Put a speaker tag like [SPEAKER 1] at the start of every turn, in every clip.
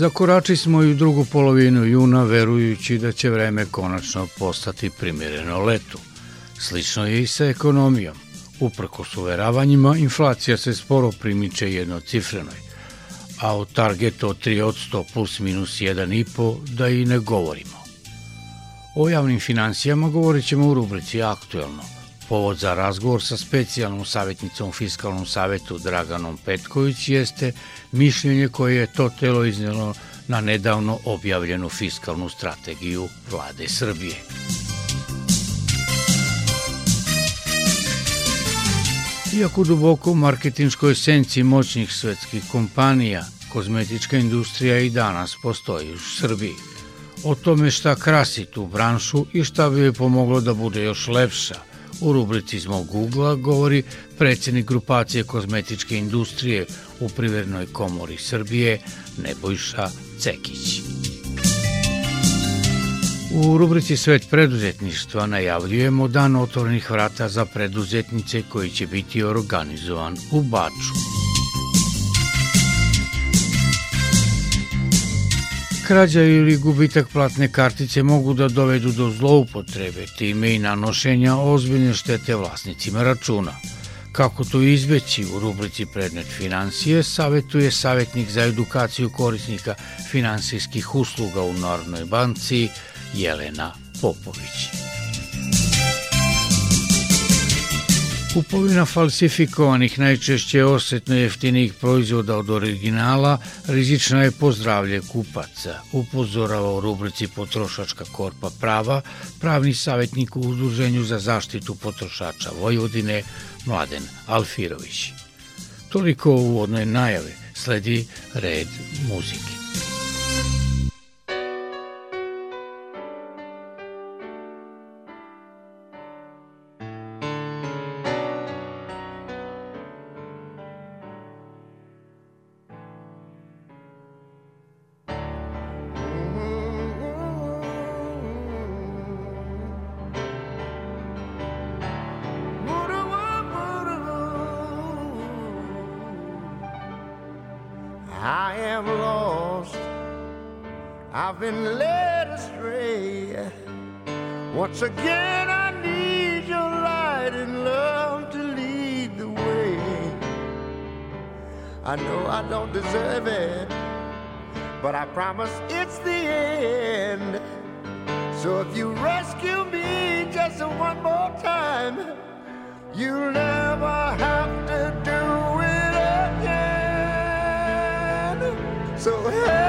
[SPEAKER 1] Zakorači smo i u drugu polovinu juna verujući da će vreme konačno postati primjereno letu. Slično je i sa ekonomijom. Uprkos uveravanjima, inflacija se sporo primiče jednocifrenoj, a o targetu od 3 od 100 plus minus 1,5 da i ne govorimo. O javnim financijama govorit ćemo u rubrici Aktuelno – Povod za razgovor sa specijalnom savjetnicom u Fiskalnom savetu Draganom Petković jeste mišljenje koje je to telo iznelo na nedavno objavljenu fiskalnu strategiju vlade Srbije. Iako duboko u marketinškoj esenciji moćnih svetskih kompanija, kozmetička industrija i danas postoji u Srbiji. O tome šta krasi tu branšu i šta bi joj pomoglo da bude još lepša – U rubrici iz mog Google govori predsjednik grupacije kozmetičke industrije u Privrednoj komori Srbije Nebojša Cekić. U rubrici Svet preduzetništva najavljujemo dan otvorenih vrata za preduzetnice koji će biti organizovan u Baču. Krađa ili gubitak platne kartice mogu da dovedu do zloupotrebe, time i nanošenja ozbiljne štete vlasnicima računa. Kako to izbeći u rubrici Predmet financije, savetuje savjetnik za edukaciju korisnika finansijskih usluga u Narodnoj banci Jelena Popović. Kupovina falsifikovanih, najčešće osetno jeftinih proizvoda od originala, rizična je po zdravlje kupaca, upozorava u rubrici Potrošačka korpa prava, pravni savjetnik u Udruženju za zaštitu potrošača Vojvodine, Mladen Alfirović. Toliko u uvodnoj najave, sledi red muzike.
[SPEAKER 2] So, hey!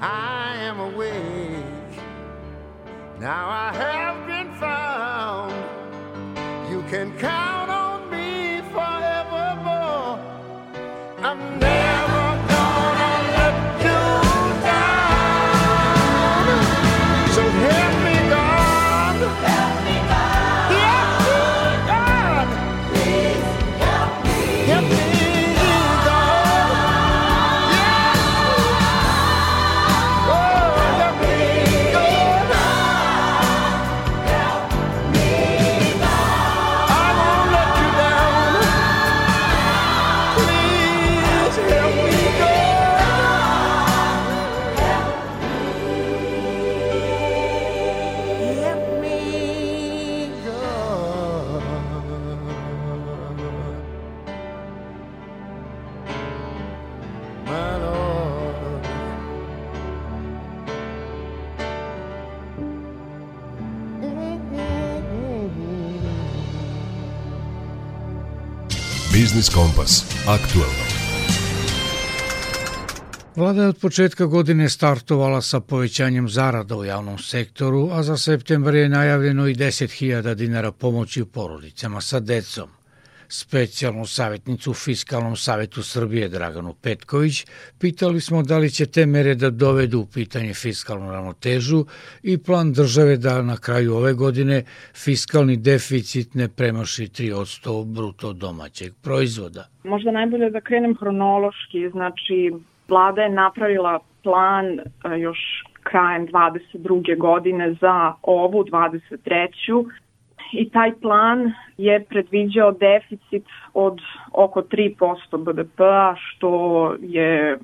[SPEAKER 2] I am awake. Now I have been found. You can count
[SPEAKER 3] Biznis Kompas. Aktuelno.
[SPEAKER 1] Vlada je od početka godine startovala sa povećanjem zarada u javnom sektoru, a za septembar je najavljeno i 10.000 dinara pomoći u porodicama sa decom. Specijalnu savjetnicu u Fiskalnom savetu Srbije Draganu Petković pitali smo da li će te mere da dovedu u pitanje fiskalnu ravnotežu i plan države da na kraju ove godine fiskalni deficit ne premaši 3% bruto domaćeg proizvoda.
[SPEAKER 4] Možda najbolje da krenem hronološki, znači vlada je napravila plan e, još krajem 22. godine za ovu 23. i taj plan je predviđao deficit od oko 3% BDP-a, što je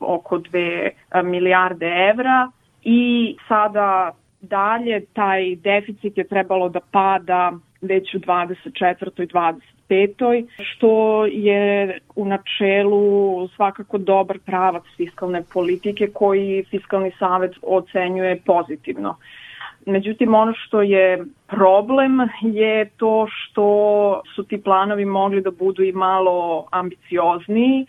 [SPEAKER 4] oko 2 milijarde evra i sada dalje taj deficit je trebalo da pada već u 24. i 25. što je u načelu svakako dobar pravac fiskalne politike koji Fiskalni savet ocenjuje pozitivno. Međutim, ono što je problem je to što su ti planovi mogli da budu i malo ambiciozniji,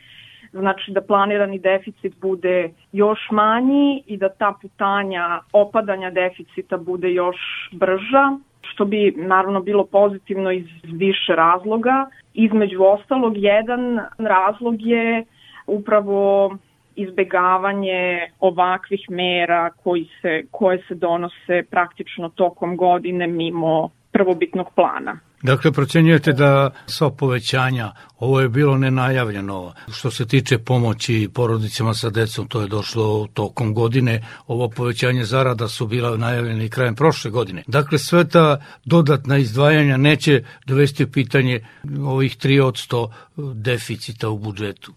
[SPEAKER 4] znači da planirani deficit bude još manji i da ta putanja opadanja deficita bude još brža, što bi naravno bilo pozitivno iz više razloga. Između ostalog, jedan razlog je upravo izbegavanje ovakvih mera koji se, koje se donose praktično tokom godine mimo prvobitnog plana.
[SPEAKER 1] Dakle, procenjujete da sva povećanja, ovo je bilo nenajavljeno, što se tiče pomoći porodicama sa decom, to je došlo tokom godine, ovo povećanje zarada su bila najavljene i krajem prošle godine. Dakle, sve ta dodatna izdvajanja neće dovesti u pitanje ovih 3% deficita u budžetu.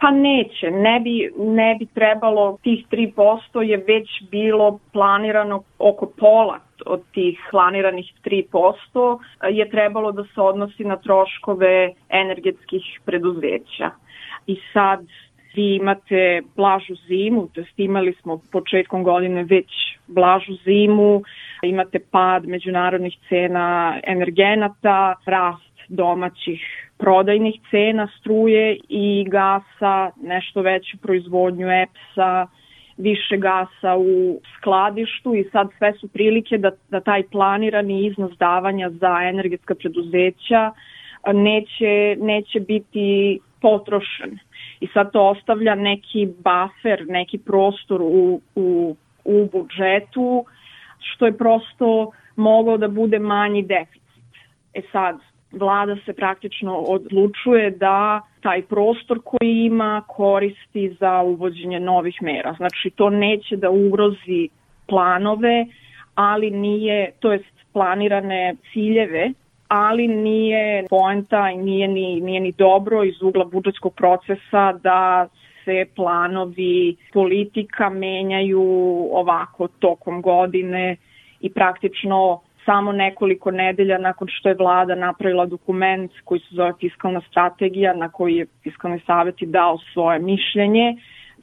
[SPEAKER 4] Pa neće, ne bi, ne bi trebalo, tih 3% je već bilo planirano oko pola od tih planiranih 3% je trebalo da se odnosi na troškove energetskih preduzeća. I sad vi imate blažu zimu, to jest imali smo početkom godine već blažu zimu, imate pad međunarodnih cena energenata, rast domaćih prodajnih cena struje i gasa, nešto veću proizvodnju EPS-a, više gasa u skladištu i sad sve su prilike da, da taj planirani iznos davanja za energetska preduzeća neće, neće biti potrošen. I sad to ostavlja neki buffer, neki prostor u, u, u budžetu, što je prosto mogao da bude manji deficit. E sad, vlada se praktično odlučuje da taj prostor koji ima koristi za uvođenje novih mera. Znači to neće da ugrozi planove, ali nije, to jest planirane ciljeve, ali nije poenta i nije ni, nije ni dobro iz ugla budžetskog procesa da se planovi politika menjaju ovako tokom godine i praktično samo nekoliko nedelja nakon što je vlada napravila dokument koji se zove fiskalna strategija na koji je fiskalni savjet i dao svoje mišljenje,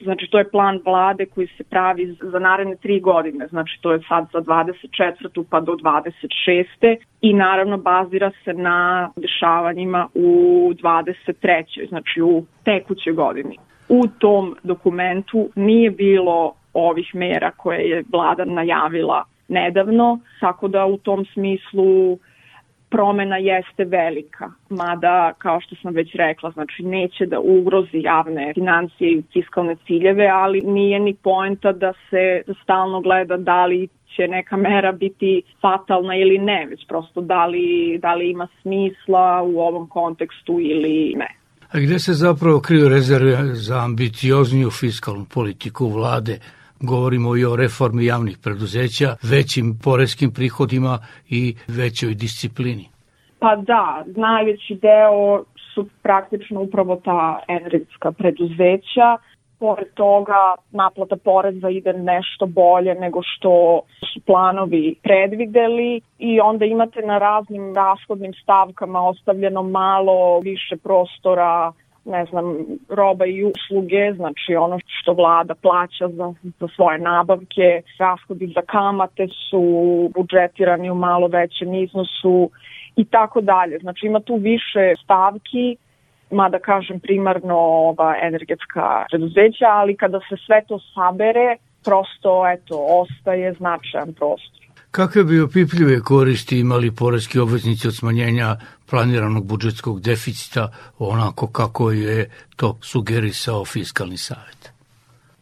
[SPEAKER 4] Znači, to je plan vlade koji se pravi za naredne tri godine. Znači, to je sad za 24. pa do 26. I naravno bazira se na dešavanjima u 23. Znači, u tekućoj godini. U tom dokumentu nije bilo ovih mera koje je vlada najavila nedavno, tako da u tom smislu promena jeste velika, mada, kao što sam već rekla, znači neće da ugrozi javne financije i fiskalne ciljeve, ali nije ni poenta da se stalno gleda da li će neka mera biti fatalna ili ne, već prosto da li, da li ima smisla u ovom kontekstu ili ne.
[SPEAKER 1] A gde se zapravo kriju rezerve za ambiciozniju fiskalnu politiku vlade govorimo i o reformi javnih preduzeća, većim poreskim prihodima i većoj disciplini.
[SPEAKER 4] Pa da, najveći deo su praktično upravo ta energetska preduzeća. Pored toga, naplata poreza ide nešto bolje nego što su planovi predvideli i onda imate na raznim rashodnim stavkama ostavljeno malo više prostora ne znam, roba i usluge, znači ono što vlada plaća za, za svoje nabavke, rashodi za kamate su budžetirani u malo većem iznosu i tako dalje. Znači ima tu više stavki, mada kažem primarno ova energetska preduzeća, ali kada se sve to sabere, prosto eto, ostaje značajan prostor.
[SPEAKER 1] Kakve bi opipljive koristi imali poreski obveznici od smanjenja planiranog budžetskog deficita onako kako je to sugerisao Fiskalni savet?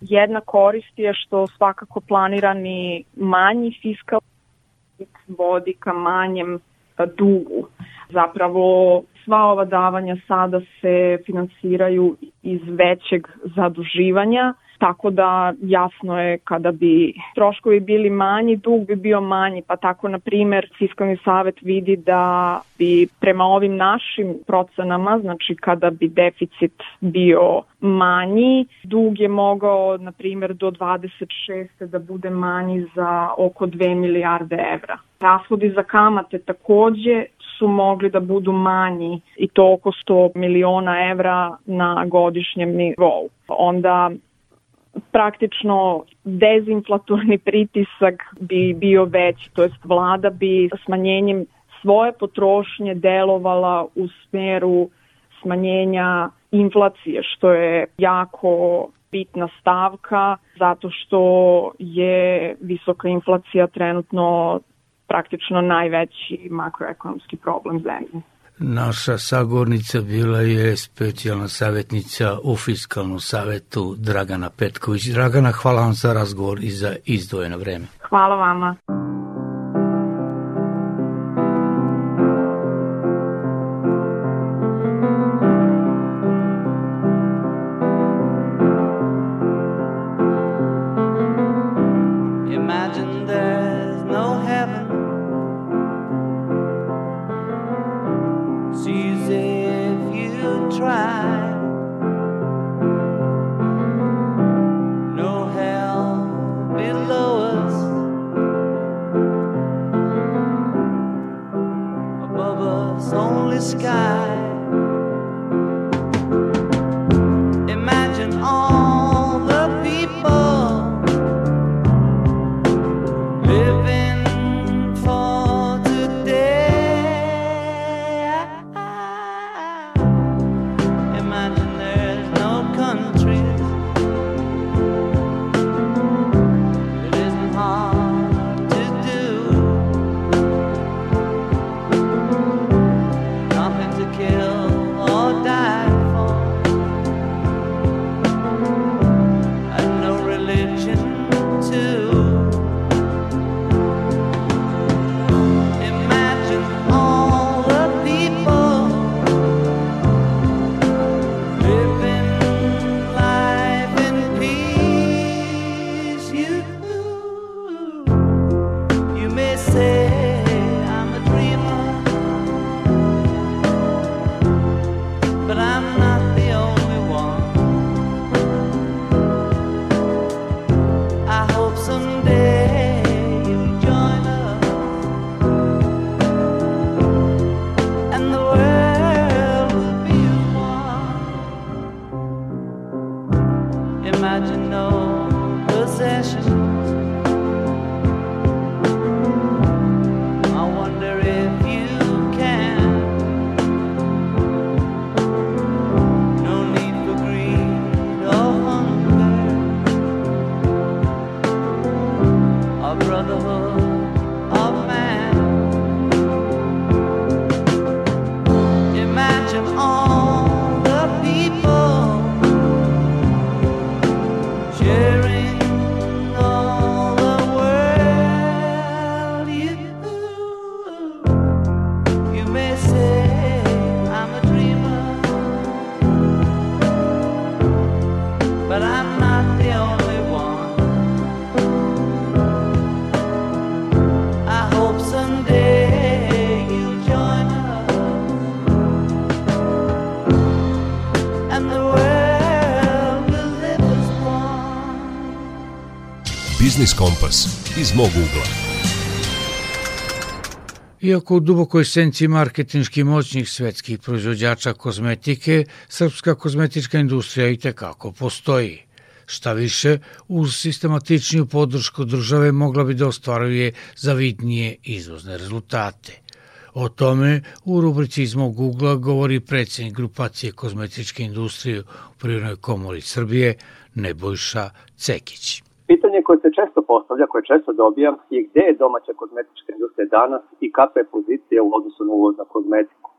[SPEAKER 4] Jedna korist je što svakako planirani manji fiskalni vodi ka manjem dugu. Zapravo sva ova davanja sada se finansiraju iz većeg zaduživanja, tako da jasno je kada bi troškovi bili manji, dug bi bio manji, pa tako na primer Fiskalni savet vidi da bi prema ovim našim procenama, znači kada bi deficit bio manji, dug je mogao na primer do 26. da bude manji za oko 2 milijarde evra. Rashodi za kamate takođe su mogli da budu manji i to oko 100 miliona evra na godišnjem nivou. Onda praktično dezinflatorni pritisak bi bio veći, to jest vlada bi smanjenjem svoje potrošnje delovala u smeru smanjenja inflacije, što je jako bitna stavka zato što je visoka inflacija trenutno praktično najveći makroekonomski problem zemlje.
[SPEAKER 1] Naša sagornica bila je specijalna savjetnica u Fiskalnom savetu Dragana Petković. Dragana, hvala vam za razgovor i za izdvojeno vreme.
[SPEAKER 4] Hvala vama.
[SPEAKER 3] Biznis Kompas iz mog ugla.
[SPEAKER 1] Iako u dubokoj senci marketinški moćnih svetskih proizvođača kozmetike, srpska kozmetička industrija i tekako postoji. Šta više, uz sistematičniju podršku države mogla bi da ostvaruje zavidnije izvozne rezultate. O tome u rubrici iz mog ugla govori predsjednik grupacije kozmetičke industrije u Prirodnoj komori Srbije Nebojša Cekić.
[SPEAKER 5] Pitanje koje se često postavlja, koje često dobijam, je gde je domaća kozmetička industrija danas i kakva je pozicija u odnosu na uvoz na kozmetiku.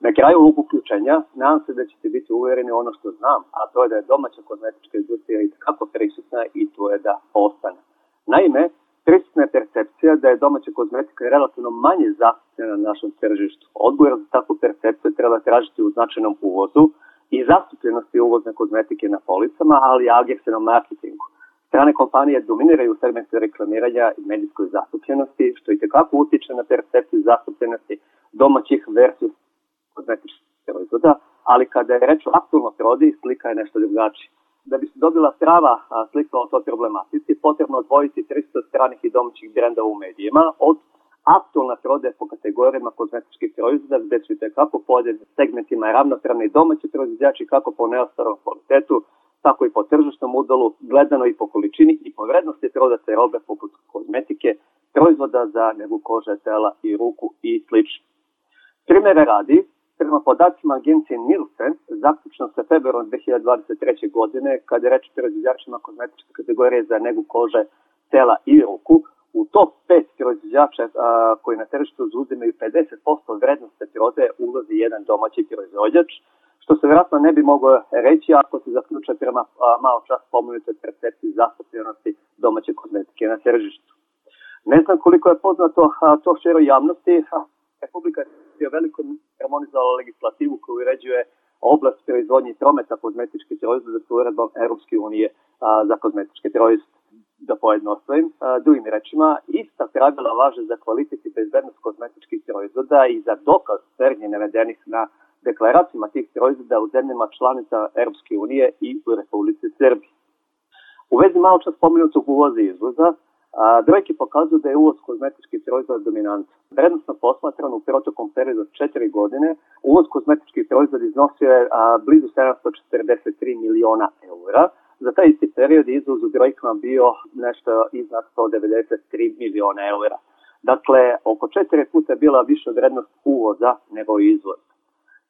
[SPEAKER 5] Na kraju ovog uključenja nadam se da ćete biti uvereni ono što znam, a to je da je domaća kozmetička industrija i kako prisutna i to je da ostane. Naime, prisutna je percepcija da je domaća kozmetika relativno manje zastupljena na našem tržištu. Odgovor za takvu percepciju treba tražiti u značajnom uvozu i zastupljenosti uvozne kozmetike na policama, ali i agresivnom marketingu. Strane kompanije dominiraju u segmentu reklamiranja i medijskoj zastupljenosti, što i tekako utiče na percepciju zastupljenosti domaćih versus kozmetičkih proizvoda, ali kada je reč o aktualnoj prodaji, slika je nešto drugačija. Da bi se dobila prava slika o toj problematici, potrebno odvojiti 300 stranih i domaćih brenda u medijima od aktualna prodaje po kategorijama kozmetičkih proizvoda, gde su i tekako podeljeni segmentima ravnopravni domaći proizvođači kako po neostarom kvalitetu, tako i po tržišnom udelu, gledano i po količini i po vrednosti prodate robe poput kozmetike, proizvoda za negu kože, tela i ruku i sl. Primere radi, prema podacima agencije Nielsen, zaključno sa februarom 2023. godine, kada je reč o proizvođačima kozmetičke kategorije za negu kože, tela i ruku, u top 5 proizvođača koji na tržištu zauzimaju 50% vrednosti prodaje ulazi jedan domaći proizvođač, što se vjerojatno ne bi moglo reći ako se zaključuje prema a, malo čas pomenutoj percepciji zastupljenosti domaće kozmetike na tržištu. Ne znam koliko je poznato a, to široj javnosti, a, Republika je veliko harmonizovala legislativu koju uređuje oblast proizvodnje prometa kozmetičkih proizvoda sa uredbom Europske unije a, za kozmetičke proizvode da pojednostavim, drugim rečima, ista pravila važe za kvalitet i bezbednost kozmetičkih proizvoda i za dokaz tvrdnje navedenih na deklaracijama tih proizvoda u zemljama članica Europske unije i u Republici Srbiji. U vezi malo čas spomenutog uvoza i izvoza, a, brojke pokazuju da je uvoz kozmetičkih proizvoda dominant. Vrednostno posmatrano u protokom periodu od 4 godine, uvoz kozmetičkih proizvoda iznosio je a, blizu 743 miliona eura, Za taj isti period izvoz u brojkama bio nešto iznad 193 miliona eura. Dakle, oko četiri puta je bila viša vrednost uvoza nego izvoz.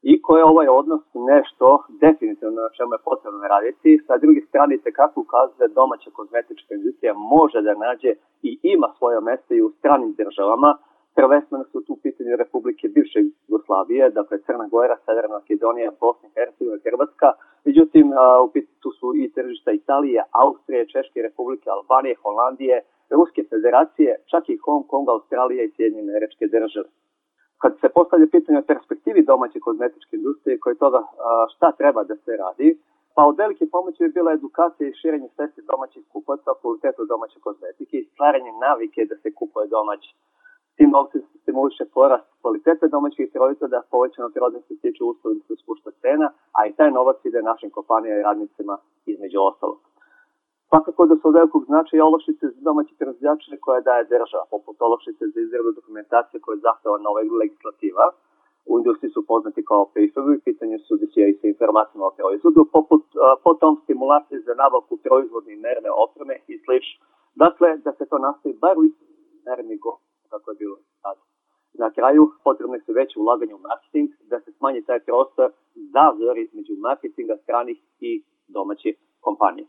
[SPEAKER 5] I ko je ovaj odnos nešto definitivno na čemu je potrebno raditi, sa druge strane se kako ukazuje da domaća kozmetička industrija može da nađe i ima svoje mesto i u stranim državama, prvenstveno su tu pitanje Republike bivše Jugoslavije, dakle Crna Gora, Severna Makedonija, Bosna i Hercegovina, Hrvatska. Međutim, u tu su i tržišta Italije, Austrije, Češke republike, Albanije, Holandije, Ruske federacije, čak i Hong Kong, Australija i Sjedinjene američke države. Kad se postavlja pitanje o perspektivi domaće kozmetičke industrije, koje toga šta treba da se radi, pa od velike pomoći bi bila edukacija i širenje svesti domaćih kupaca o kvalitetu domaće kozmetike i stvaranje navike da se kupuje domaće tim novcem se stimuliše porast kvalitete domaćih proizvoda, povećano prirodno se tiče uslova da se spušta cena, a i taj novac ide našim kompanijama i radnicima između ostalog. Svakako da su od velikog značaja olakšice za domaće proizvođače koje daje država, poput olakšice za izradu dokumentacije koje zahteva nova legislativa. U industriji su poznati kao PIF-ovi, pitanje su DCA sa informacijama o proizvodu, poput, potom stimulacije
[SPEAKER 6] za nabavku proizvodne i merne opreme i slično. Dakle, da se to nastavi bar u istom merni go, kako je bilo sada. Na kraju, potrebno su veće ulaganje u marketing, da se smanji taj prostor za zori među marketinga stranih i domaćih kompanija.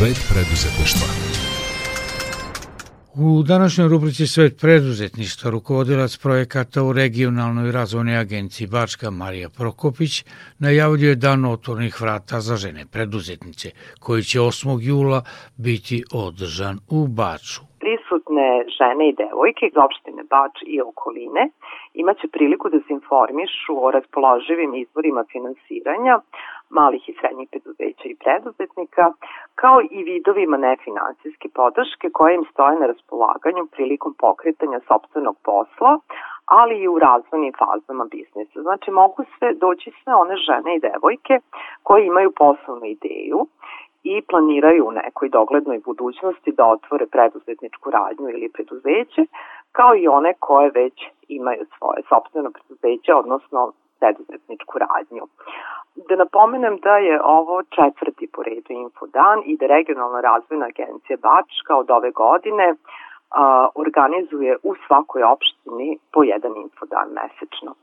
[SPEAKER 3] Svet preduzetništva.
[SPEAKER 1] U današnjoj rubrici Svet preduzetništva rukovodilac projekata u regionalnoj razvojnoj agenciji Bačka Marija Prokopić najavljuje dan otvornih vrata za žene preduzetnice koji će 8. jula biti održan u Baču.
[SPEAKER 7] prisutne žene i devojke iz opštine Bač i okoline imaće priliku da se informišu o raspoloživim izvorima finansiranja malih i srednjih preduzeća i preduzetnika, kao i vidovima nefinansijske podrške koje im stoje na raspolaganju prilikom pokretanja sobstvenog posla, ali i u razvojnim fazama biznisa. Znači mogu sve doći sve one žene i devojke koje imaju poslovnu ideju i planiraju u nekoj doglednoj budućnosti da otvore preduzetničku radnju ili preduzeće, kao i one koje već imaju svoje sobstveno preduzeće, odnosno preduzetničku radnju. Da napomenem da je ovo četvrti po redu infodan i da regionalna razvojna agencija Bačka od ove godine a, organizuje u svakoj opštini po jedan infodan mesečno.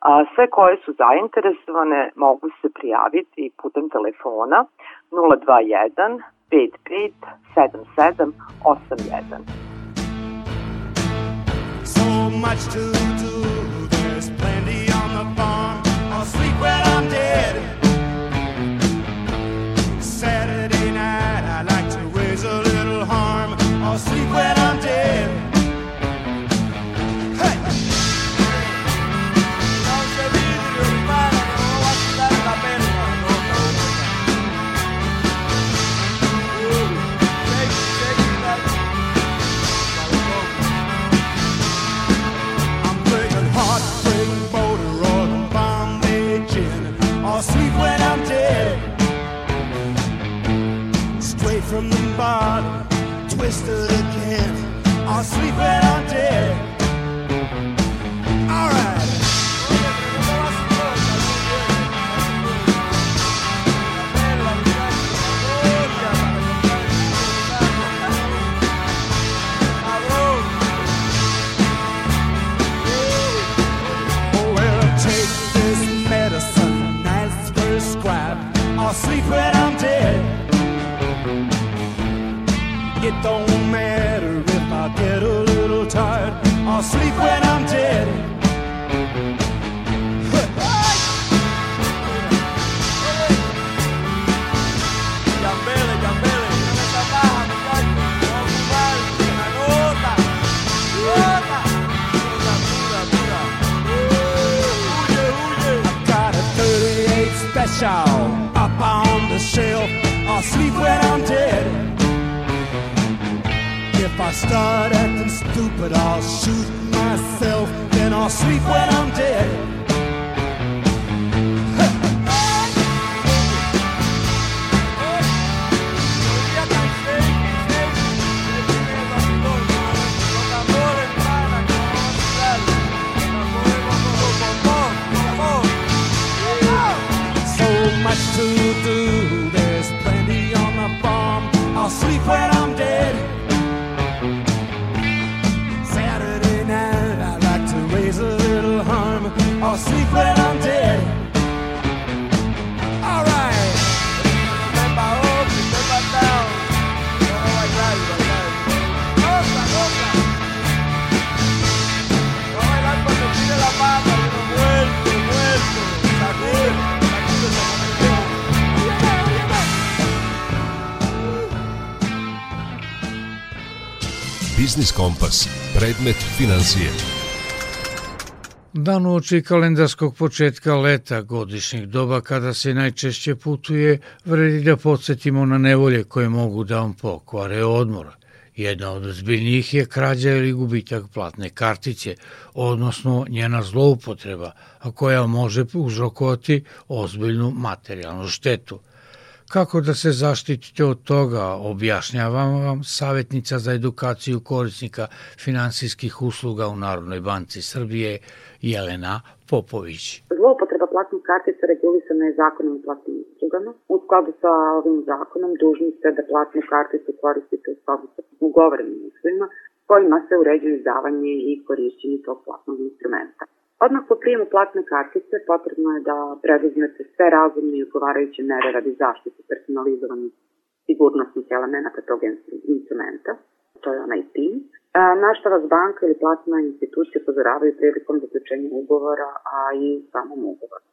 [SPEAKER 7] A, sve koje su zainteresovane mogu se prijaviti putem telefona 021 55 77 81.
[SPEAKER 8] So much to twisted again, or sleeping.
[SPEAKER 3] Biznis Kompas. Predmet financije.
[SPEAKER 1] Dan uoči kalendarskog početka leta, godišnjeg doba kada se najčešće putuje, vredi da podsjetimo na nevolje koje mogu da vam pokvare odmor. Jedna od zbiljnijih je krađa ili gubitak platne kartice, odnosno njena zloupotreba, a koja može uzrokovati ozbiljnu materijalnu štetu. Kako da se zaštitite od toga, objašnjavam vam savjetnica za edukaciju korisnika finansijskih usluga u Narodnoj banci Srbije, Jelena Popović.
[SPEAKER 9] Zloupotreba platnih kartica regulisana je zakonom o platnim uslugama. U skladu sa ovim zakonom dužni ste da platnu karticu koristite u skladu sa ugovorenim uslovima kojima se uređuje izdavanje i korišćenje tog platnog instrumenta. Odmah po prijemu platne kartice potrebno je da preduzmete sve razumne i odgovarajuće mere radi zaštite personalizovanih sigurnosnih elemenata tog instrumenta, to je onaj PIN, na što vas banka ili platna institucija upozoravaju prilikom zaključenja ugovora, a i samom ugovoru.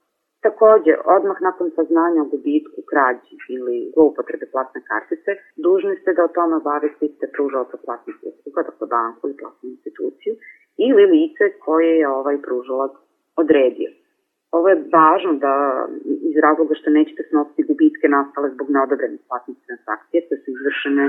[SPEAKER 9] Takođe, odmah nakon saznanja o gubitku, krađi ili zloupotrebe platne kartice, dužni ste da o tome obavestite pružalca platnih usluga, dakle banku ili platnu instituciju, ili lice koje je ovaj pružalac odredio. Ovo je važno da iz razloga što nećete snositi gubitke nastale zbog neodobrenih platnih transakcija koje su izvršene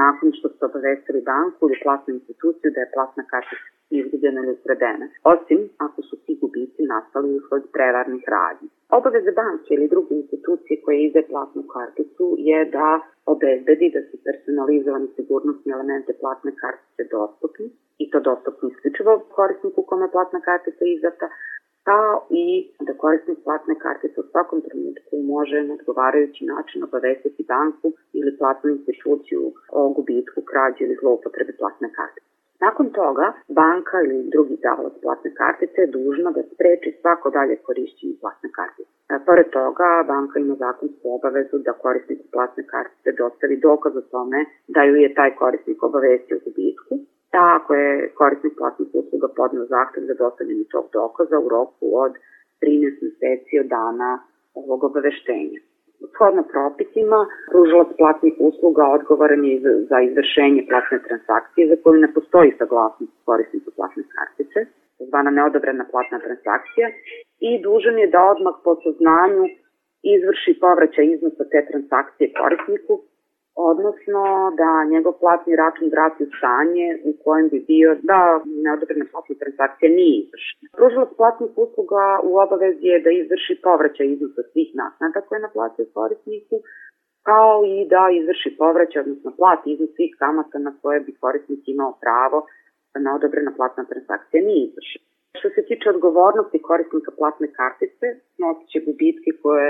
[SPEAKER 9] nakon što ste obavestili banku ili platnu instituciju da je platna kartica izgubljena ili ukradena, osim ako su ti gubici nastali usled prevarnih radnji. Obaveza banke ili druge institucije koje ide platnu karticu je da obezbedi da su personalizovani sigurnosni elemente platne kartice dostupni i to dostupni isključivo korisniku kome platna kartica izdata, kao i da korisnik platne kartice u svakom trenutku može na odgovarajući način obavestiti banku ili platnu instituciju o gubitku, krađi ili zloupotrebe platne kartice. Nakon toga, banka ili drugi zavod platne kartice je dužna da spreči svako dalje korišćenje platne kartice. E, pored toga, banka ima zakonsku obavezu da korisniku platne kartice dostavi dokaz o tome da ju je taj korisnik obavestio gubitku, da ako je korisnik platnih usluga podneo zahtev za dostavljanje tog dokaza u roku od 13 meseci od dana ovog obaveštenja. Shodno propisima, pružalac platnih usluga odgovoran je za izvršenje platne transakcije za koju ne postoji saglasnost korisnika platne kartice, zvana neodobrena platna transakcija, i dužan je da odmah po saznanju izvrši povraćaj iznosa te transakcije korisniku odnosno da njegov platni račun vrati u stanje u kojem bi bio da neodobrena platna transakcija nije izvršena. Pružilac platnih usluga u obavezi je da izvrši povraćaj iznosa svih naknada koje naplatio korisniku, kao i da izvrši povraćaj, odnosno plati iznos svih kamata na koje bi korisnik imao pravo da neodobrena platna transakcija nije izvršena. Što se tiče odgovornosti korisnika platne kartice, nosit će gubitke koje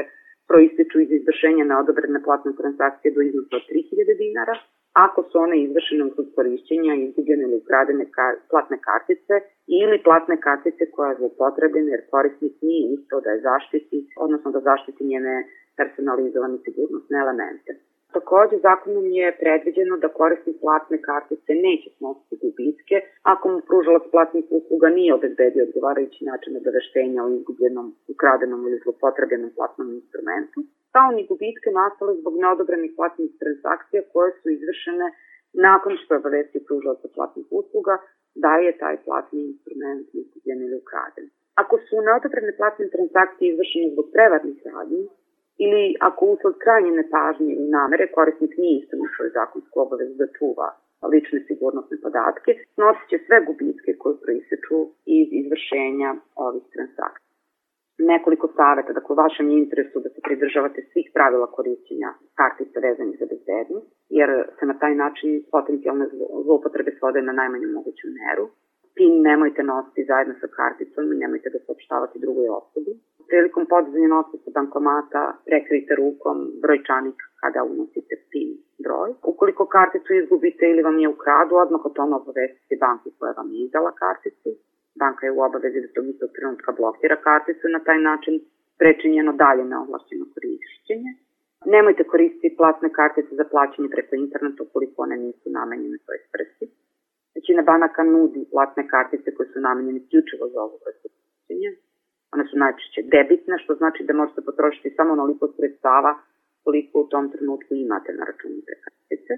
[SPEAKER 9] proističu iz izvršenja neodobrene platne transakcije do iznosa od 3000 dinara, ako su one izvršene uz korišćenja izgubljene ili ukradene kar, platne kartice ili platne kartice koja je zlopotrebljena jer korisnik nije uspeo da je zaštiti, odnosno da zaštiti njene personalizovane sigurnosne elemente. Takođe, zakonom je predviđeno da korisnik platne kartice neće snositi gubitke ako mu pružalac platnih usluga nije obezbedio odgovarajući način obaveštenja o izgubljenom, ukradenom ili zlopotrebljenom platnom instrumentu, kao ni gubitke nastale zbog neodobrenih platnih transakcija koje su izvršene nakon što je obavestio pružalaca platnih usluga da je taj platni instrument izgubljen ili ukraden. Ako su neodobrene platne transakcije izvršene zbog prevarnih radnji, ili ako usled krajnje nepažnje i namere korisnik nije svoju zakonsku obavezu da čuva lične sigurnosne podatke, snosit će sve gubitke koje proiseču iz izvršenja ovih transakcija. Nekoliko saveta, dakle u vašem interesu da se pridržavate svih pravila korišćenja kartica vezanih za bezbednost, jer se na taj način potencijalne zloupotrebe svode na najmanju moguću meru. PIN nemojte nositi zajedno sa karticom i nemojte da saopštavate drugoj osobi prilikom podizanja novca sa bankomata prekrijte rukom brojčanik kada unosite PIN broj. Ukoliko karticu izgubite ili vam je ukradu, odmah o tome obavestite banku koja vam je izdala karticu. Banka je u obavezi da tog istog trenutka blokira karticu na taj način prečinjeno dalje neovlašćeno korišćenje. Nemojte koristiti platne kartice za plaćanje preko interneta ukoliko one nisu namenjene toj svrsi. Većina banaka nudi platne kartice koje su namenjene isključivo za ovu vrstu One su najčešće debitne, što znači da možete potrošiti samo onoliko sredstava koliko u tom trenutku imate na računu te kartice.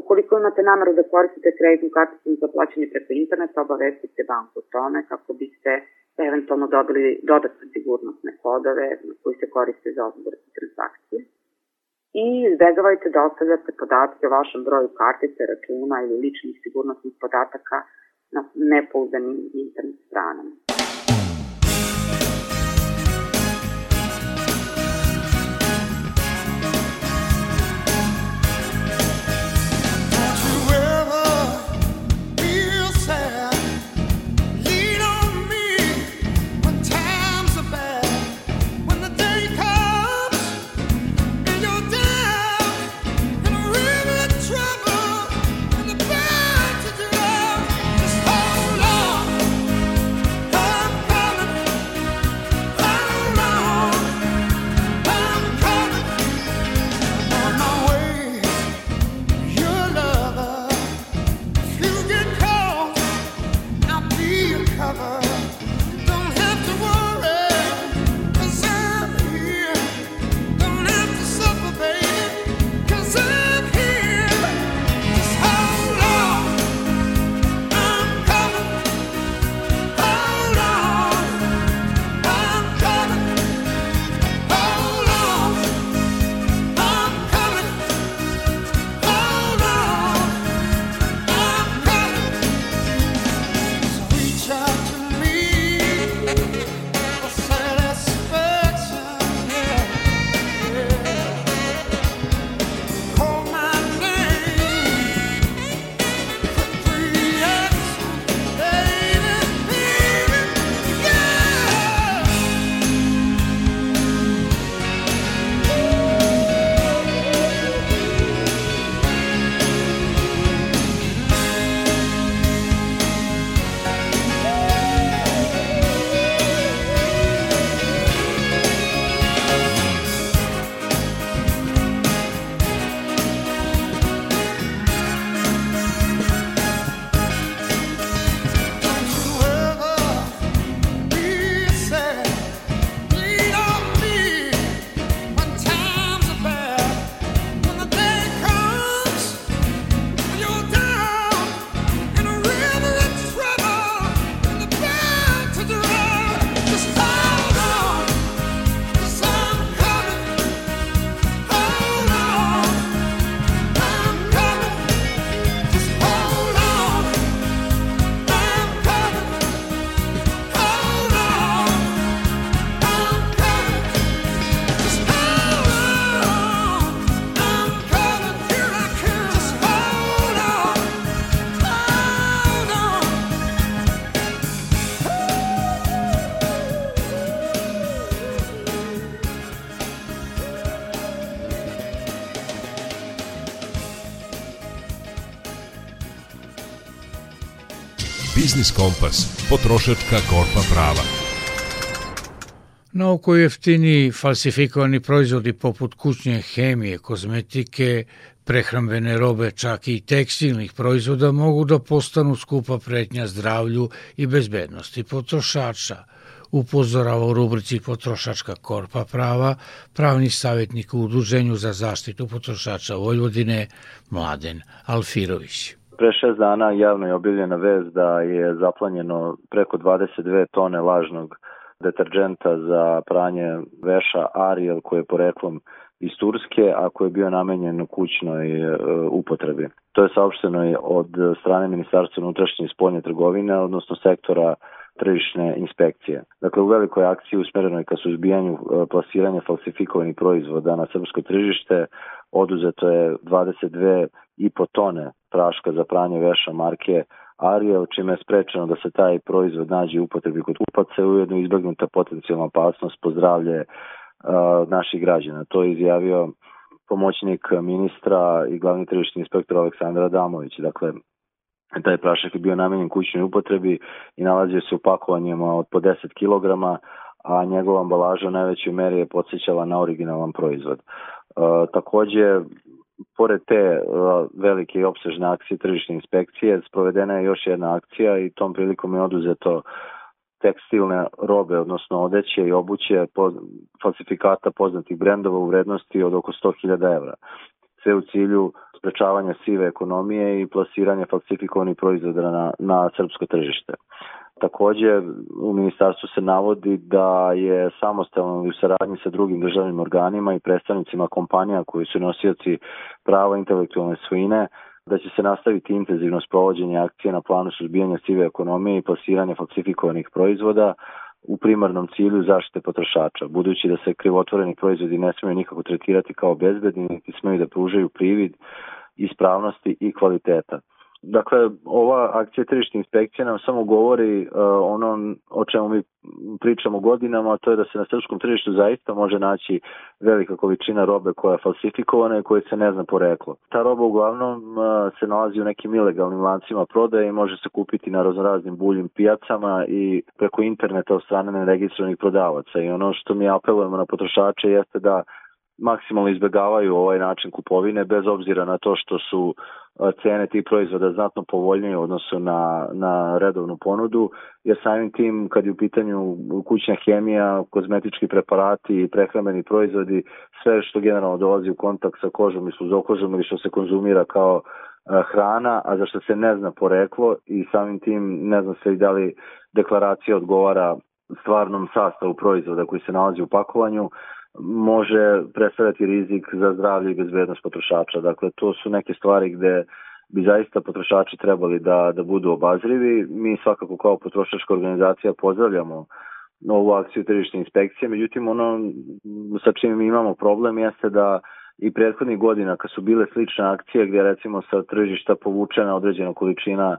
[SPEAKER 9] Ukoliko imate nameru da koristite kreditnu karticu za plaćanje preko interneta, obavestite banku o tome kako biste eventualno dobili dodatne sigurnosne kodove koji se koriste za ovu transakcije. I izbegavajte da ostavljate podatke o vašem broju kartice, računa ili ličnih sigurnosnih podataka na nepouzdanim internet stranama.
[SPEAKER 3] Biznis Kompas, potrošačka korpa prava.
[SPEAKER 1] Na oko jeftiniji falsifikovani proizvodi poput kućne hemije, kozmetike, prehrambene robe, čak i tekstilnih proizvoda mogu da postanu skupa pretnja zdravlju i bezbednosti potrošača, upozorava u rubrici Potrošačka korpa prava pravni savjetnik u Udruženju za zaštitu potrošača Vojvodine Mladen Alfirović.
[SPEAKER 10] Pre šest dana javno je objavljena vez da je zaplanjeno preko 22 tone lažnog deterđenta za pranje veša Ariel koji je poreklom iz Turske, a koji je bio namenjen kućnoj e, upotrebi. To je saopšteno od strane Ministarstva unutrašnje i spoljne trgovine, odnosno sektora tržišne inspekcije. Dakle, u velikoj akciji usmerenoj ka suzbijanju e, plasiranja falsifikovanih proizvoda na srpsko tržište oduzeto je 22,5 tone praška za pranje veša marke Ariel, čime je sprečeno da se taj proizvod nađe u upotrebi kod kupaca i ujedno izbjegnuta potencijalna opasnost po zdravlje uh, naših građana. To je izjavio pomoćnik ministra i glavni tržišni inspektor Aleksandar Adamović. Dakle, taj prašak je bio namenjen kućnoj upotrebi i nalazio se u pakovanjima od po 10 kg, a njegova ambalaža u najvećoj meri je podsjećala na originalan proizvod. Uh, takođe, pored te uh, velike i opsežne akcije tržišne inspekcije, sprovedena je još jedna akcija i tom prilikom je oduzeto tekstilne robe, odnosno odeće i obuće falsifikata poznatih brendova u vrednosti od oko 100.000 evra. Sve u cilju sprečavanja sive ekonomije i plasiranja falsifikovanih proizvoda na, na srpsko tržište. Takođe, u ministarstvu se navodi da je samostalno u saradnji sa drugim državnim organima i predstavnicima kompanija koji su nosioci prava intelektualne svojine, da će se nastaviti intenzivno sprovođenje akcije na planu suzbijanja sive ekonomije i plasiranja falsifikovanih proizvoda u primarnom cilju zaštite potrošača, budući da se krivotvoreni proizvodi ne smiju nikako tretirati kao bezbedni, niti smeju da pružaju privid ispravnosti i kvaliteta. Dakle, ova akcija tržišne inspekcije nam samo govori uh, ono o čemu mi pričamo godinama, to je da se na srpskom tržištu zaista može naći velika količina robe koja je falsifikovana i koja se ne zna poreklo. Ta roba uglavnom uh, se nalazi u nekim ilegalnim lancima prodaje i može se kupiti na raznoraznim buljim pijacama i preko interneta od strane neregistrovanih prodavaca. I ono što mi apelujemo na potrošače jeste da maksimalno izbegavaju ovaj način kupovine bez obzira na to što su cene tih proizvoda znatno povoljnije u odnosu na, na redovnu ponudu, jer samim tim kad je u pitanju kućna hemija, kozmetički preparati i prehrambeni proizvodi, sve što generalno dolazi u kontakt sa kožom i sluzokožom ili što se konzumira kao hrana, a za što se ne zna poreklo i samim tim ne zna se i da li deklaracija odgovara stvarnom sastavu proizvoda koji se nalazi u pakovanju, može predstavljati rizik za zdravlje i bezbednost potrošača. Dakle, to su neke stvari gde bi zaista potrošači trebali da, da budu obazrivi. Mi svakako kao potrošačka organizacija pozdravljamo ovu akciju tržišne inspekcije, međutim ono sa čim imamo problem jeste da i prethodnih godina kad su bile slične akcije gdje recimo sa tržišta povučena određena količina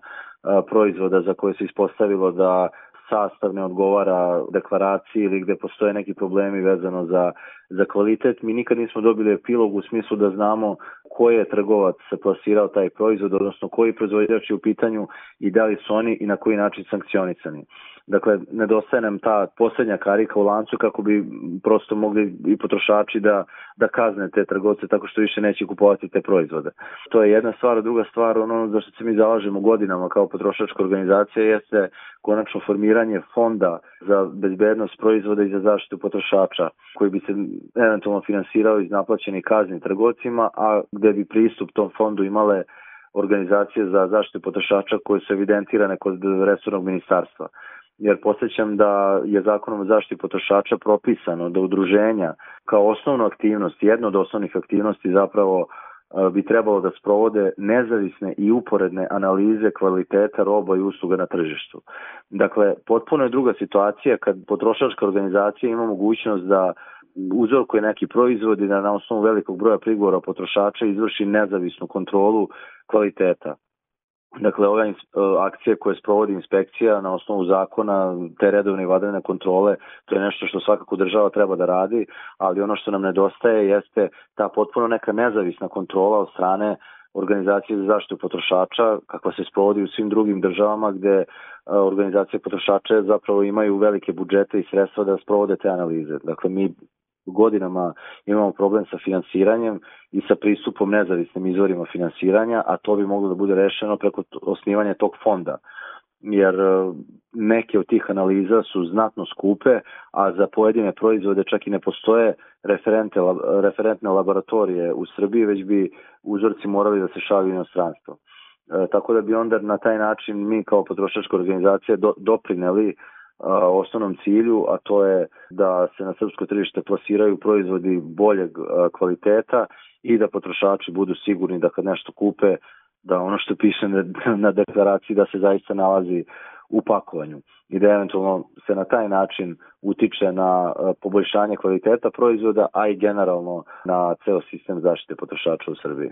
[SPEAKER 10] proizvoda za koje se ispostavilo da sastav ne odgovara deklaraciji ili gde postoje neki problemi vezano za, za kvalitet. Mi nikad nismo dobili epilog u smislu da znamo koji je trgovac plasirao taj proizvod, odnosno koji proizvođač je u pitanju i da li su oni i na koji način sankcionisani. Dakle, nedostaje nam ta poslednja karika u lancu kako bi prosto mogli i potrošači da, da kazne te trgovce tako što više neće kupovati te proizvode. To je jedna stvar, druga stvar, ono za što se mi zalažemo godinama kao potrošačka organizacija jeste konačno formiranje fonda za bezbednost proizvoda i za zaštitu potrošača koji bi se eventualno finansirao iz naplaćenih kazni trgovcima, a gde bi pristup tom fondu imale organizacije za zaštitu potrošača koje su evidentirane kod resornog ministarstva. Jer posjećam da je zakonom o zaštiti potrošača propisano da udruženja kao osnovnu aktivnost, jedna od osnovnih aktivnosti zapravo bi trebalo da sprovode nezavisne i uporedne analize kvaliteta roba i usluga na tržištu. Dakle, potpuno je druga situacija kad potrošačka organizacija ima mogućnost da uzorkuje neki proizvod i da na osnovu velikog broja prigovora potrošača izvrši nezavisnu kontrolu kvaliteta. Dakle, ove e, akcije koje sprovodi inspekcija na osnovu zakona, te redovne i vadene kontrole, to je nešto što svakako država treba da radi, ali ono što nam nedostaje jeste ta potpuno neka nezavisna kontrola od strane
[SPEAKER 2] organizacije za zaštitu potrošača, kakva se sprovodi u svim drugim državama gde a, organizacije potrošača zapravo imaju velike budžete i sredstva da sprovode te analize. Dakle, mi godinama imamo problem sa finansiranjem i sa pristupom nezavisnim izvorima finansiranja, a to bi moglo da bude rešeno preko osnivanja tog fonda jer e, neke od tih analiza su znatno skupe, a za pojedine proizvode čak i ne postoje referente, referentne laboratorije u Srbiji, već bi uzorci morali da se šalju inostranstvo. E, tako da bi onda na taj način mi kao potrošačka organizacija do, doprineli osnovnom cilju, a to je da se na srpsko tržište plasiraju proizvodi boljeg kvaliteta i da potrošači budu sigurni da kad nešto kupe, da ono što piše na, deklaraciji da se zaista nalazi u pakovanju i da eventualno se na taj način utiče na poboljšanje kvaliteta proizvoda, a i generalno na ceo sistem zaštite potrošača u Srbiji.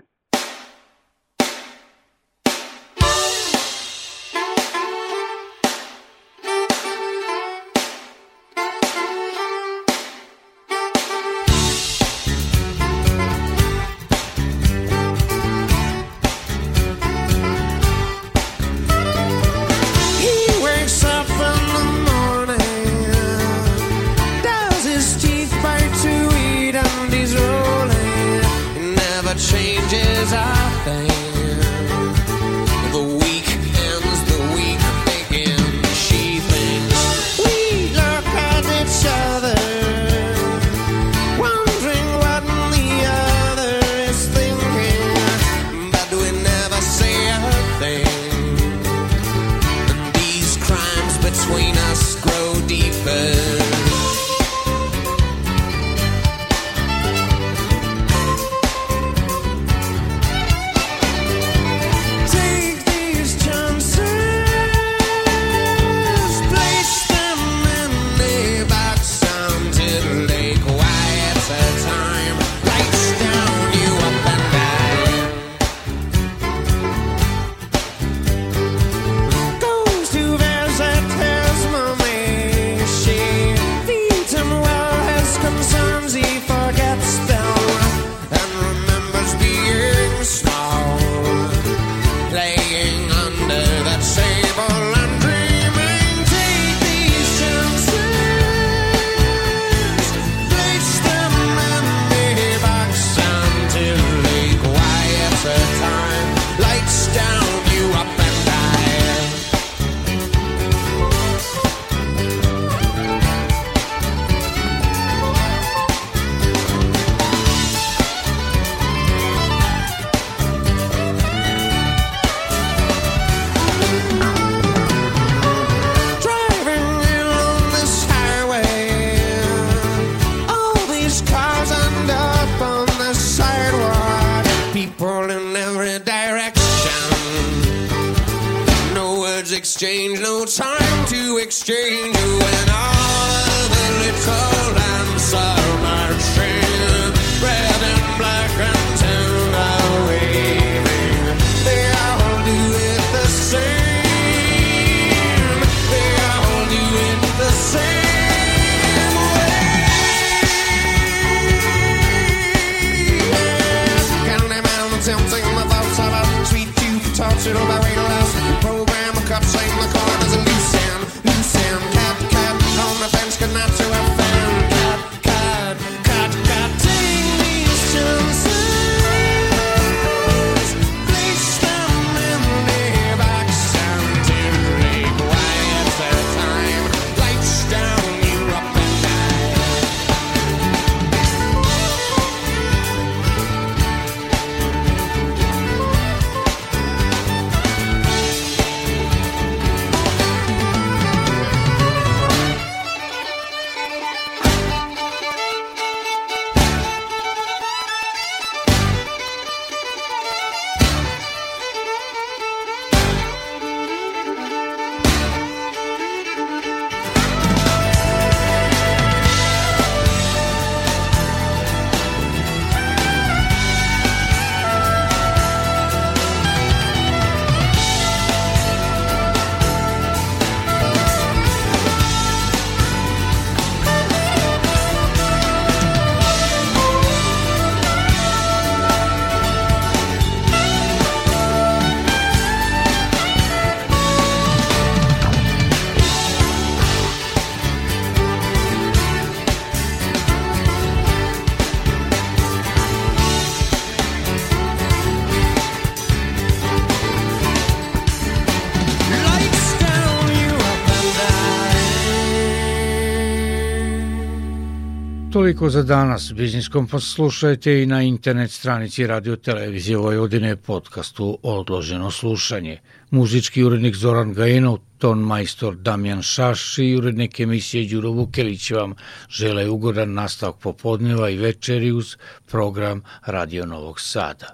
[SPEAKER 11] Toliko za danas. Biznis Kompas slušajte i na internet stranici Radio Televizije Vojvodine podcastu Odloženo slušanje. Muzički urednik Zoran Gajenov, ton majstor Damjan Šaš i urednik emisije Đuro Vukelić vam žele ugodan nastavak popodneva i večeri uz program Radio Novog Sada.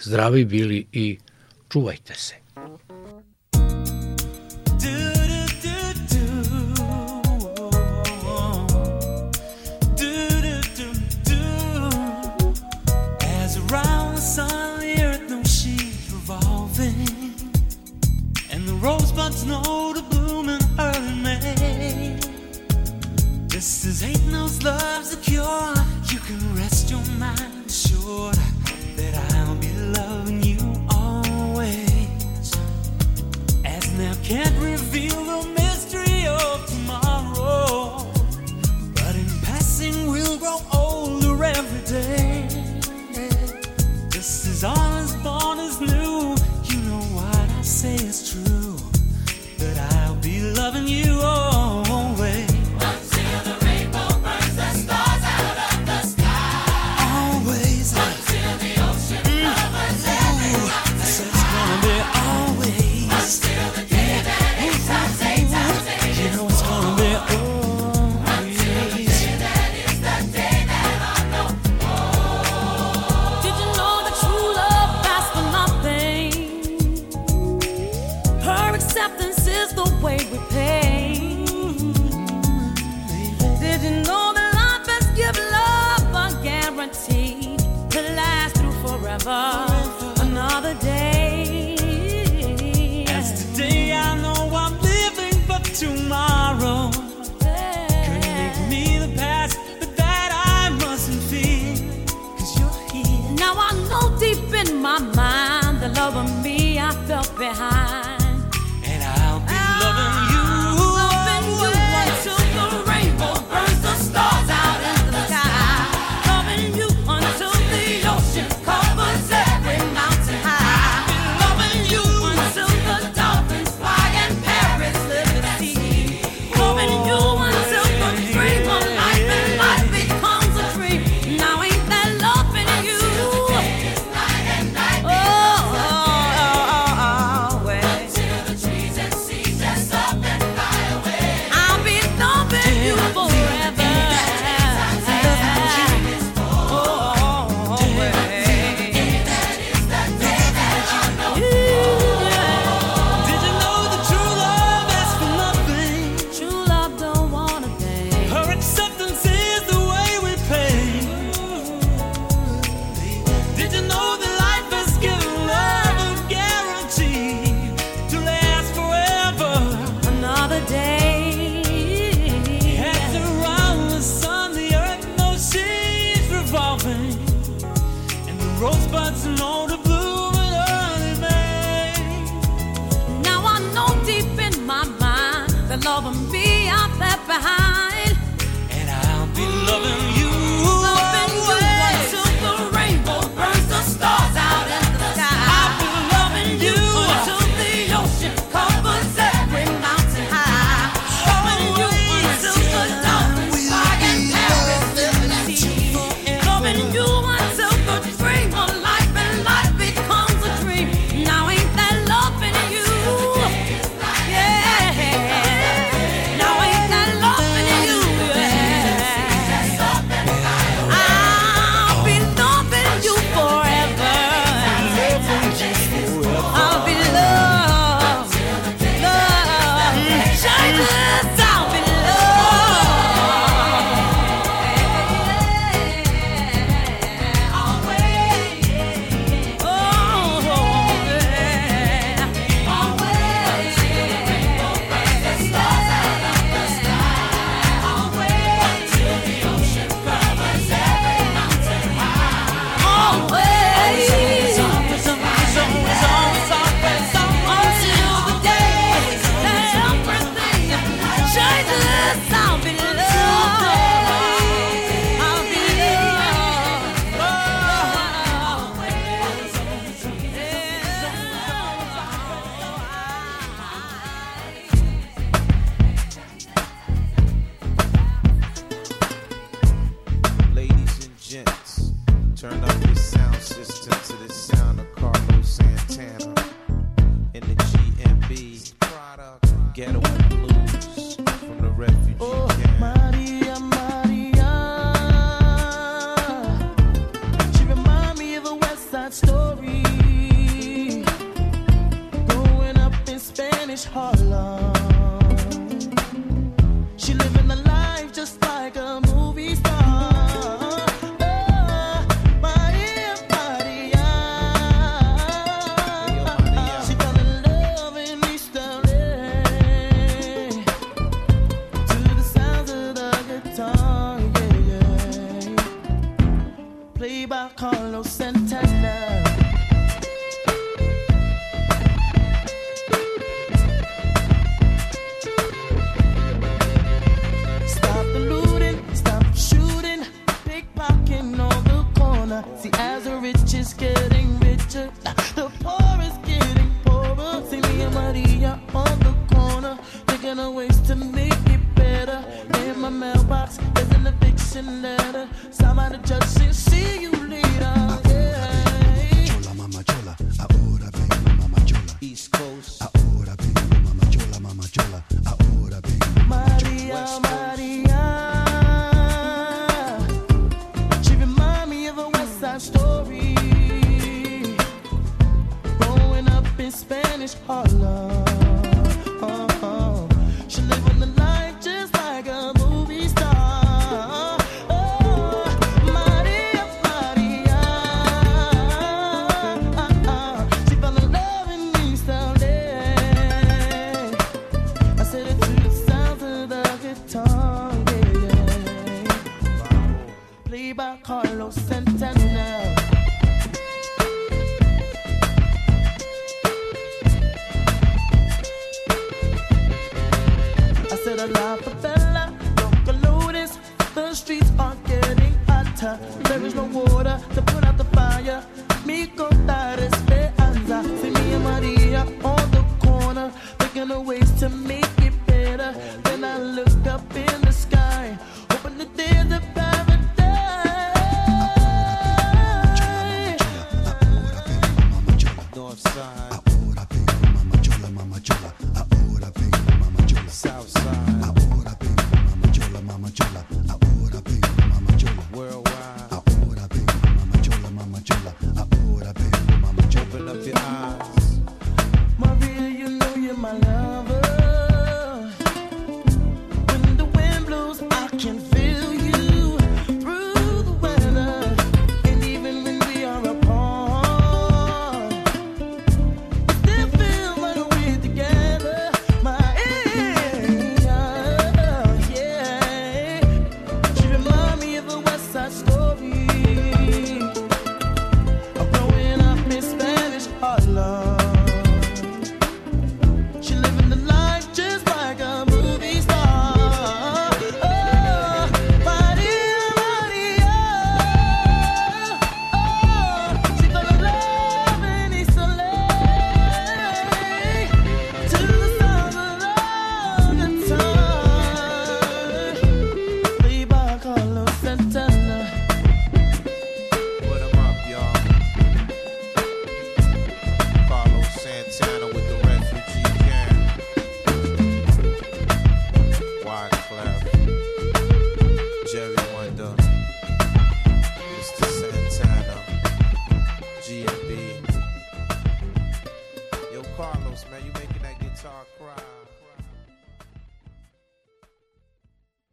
[SPEAKER 11] Zdravi bili i čuvajte se.
[SPEAKER 6] Do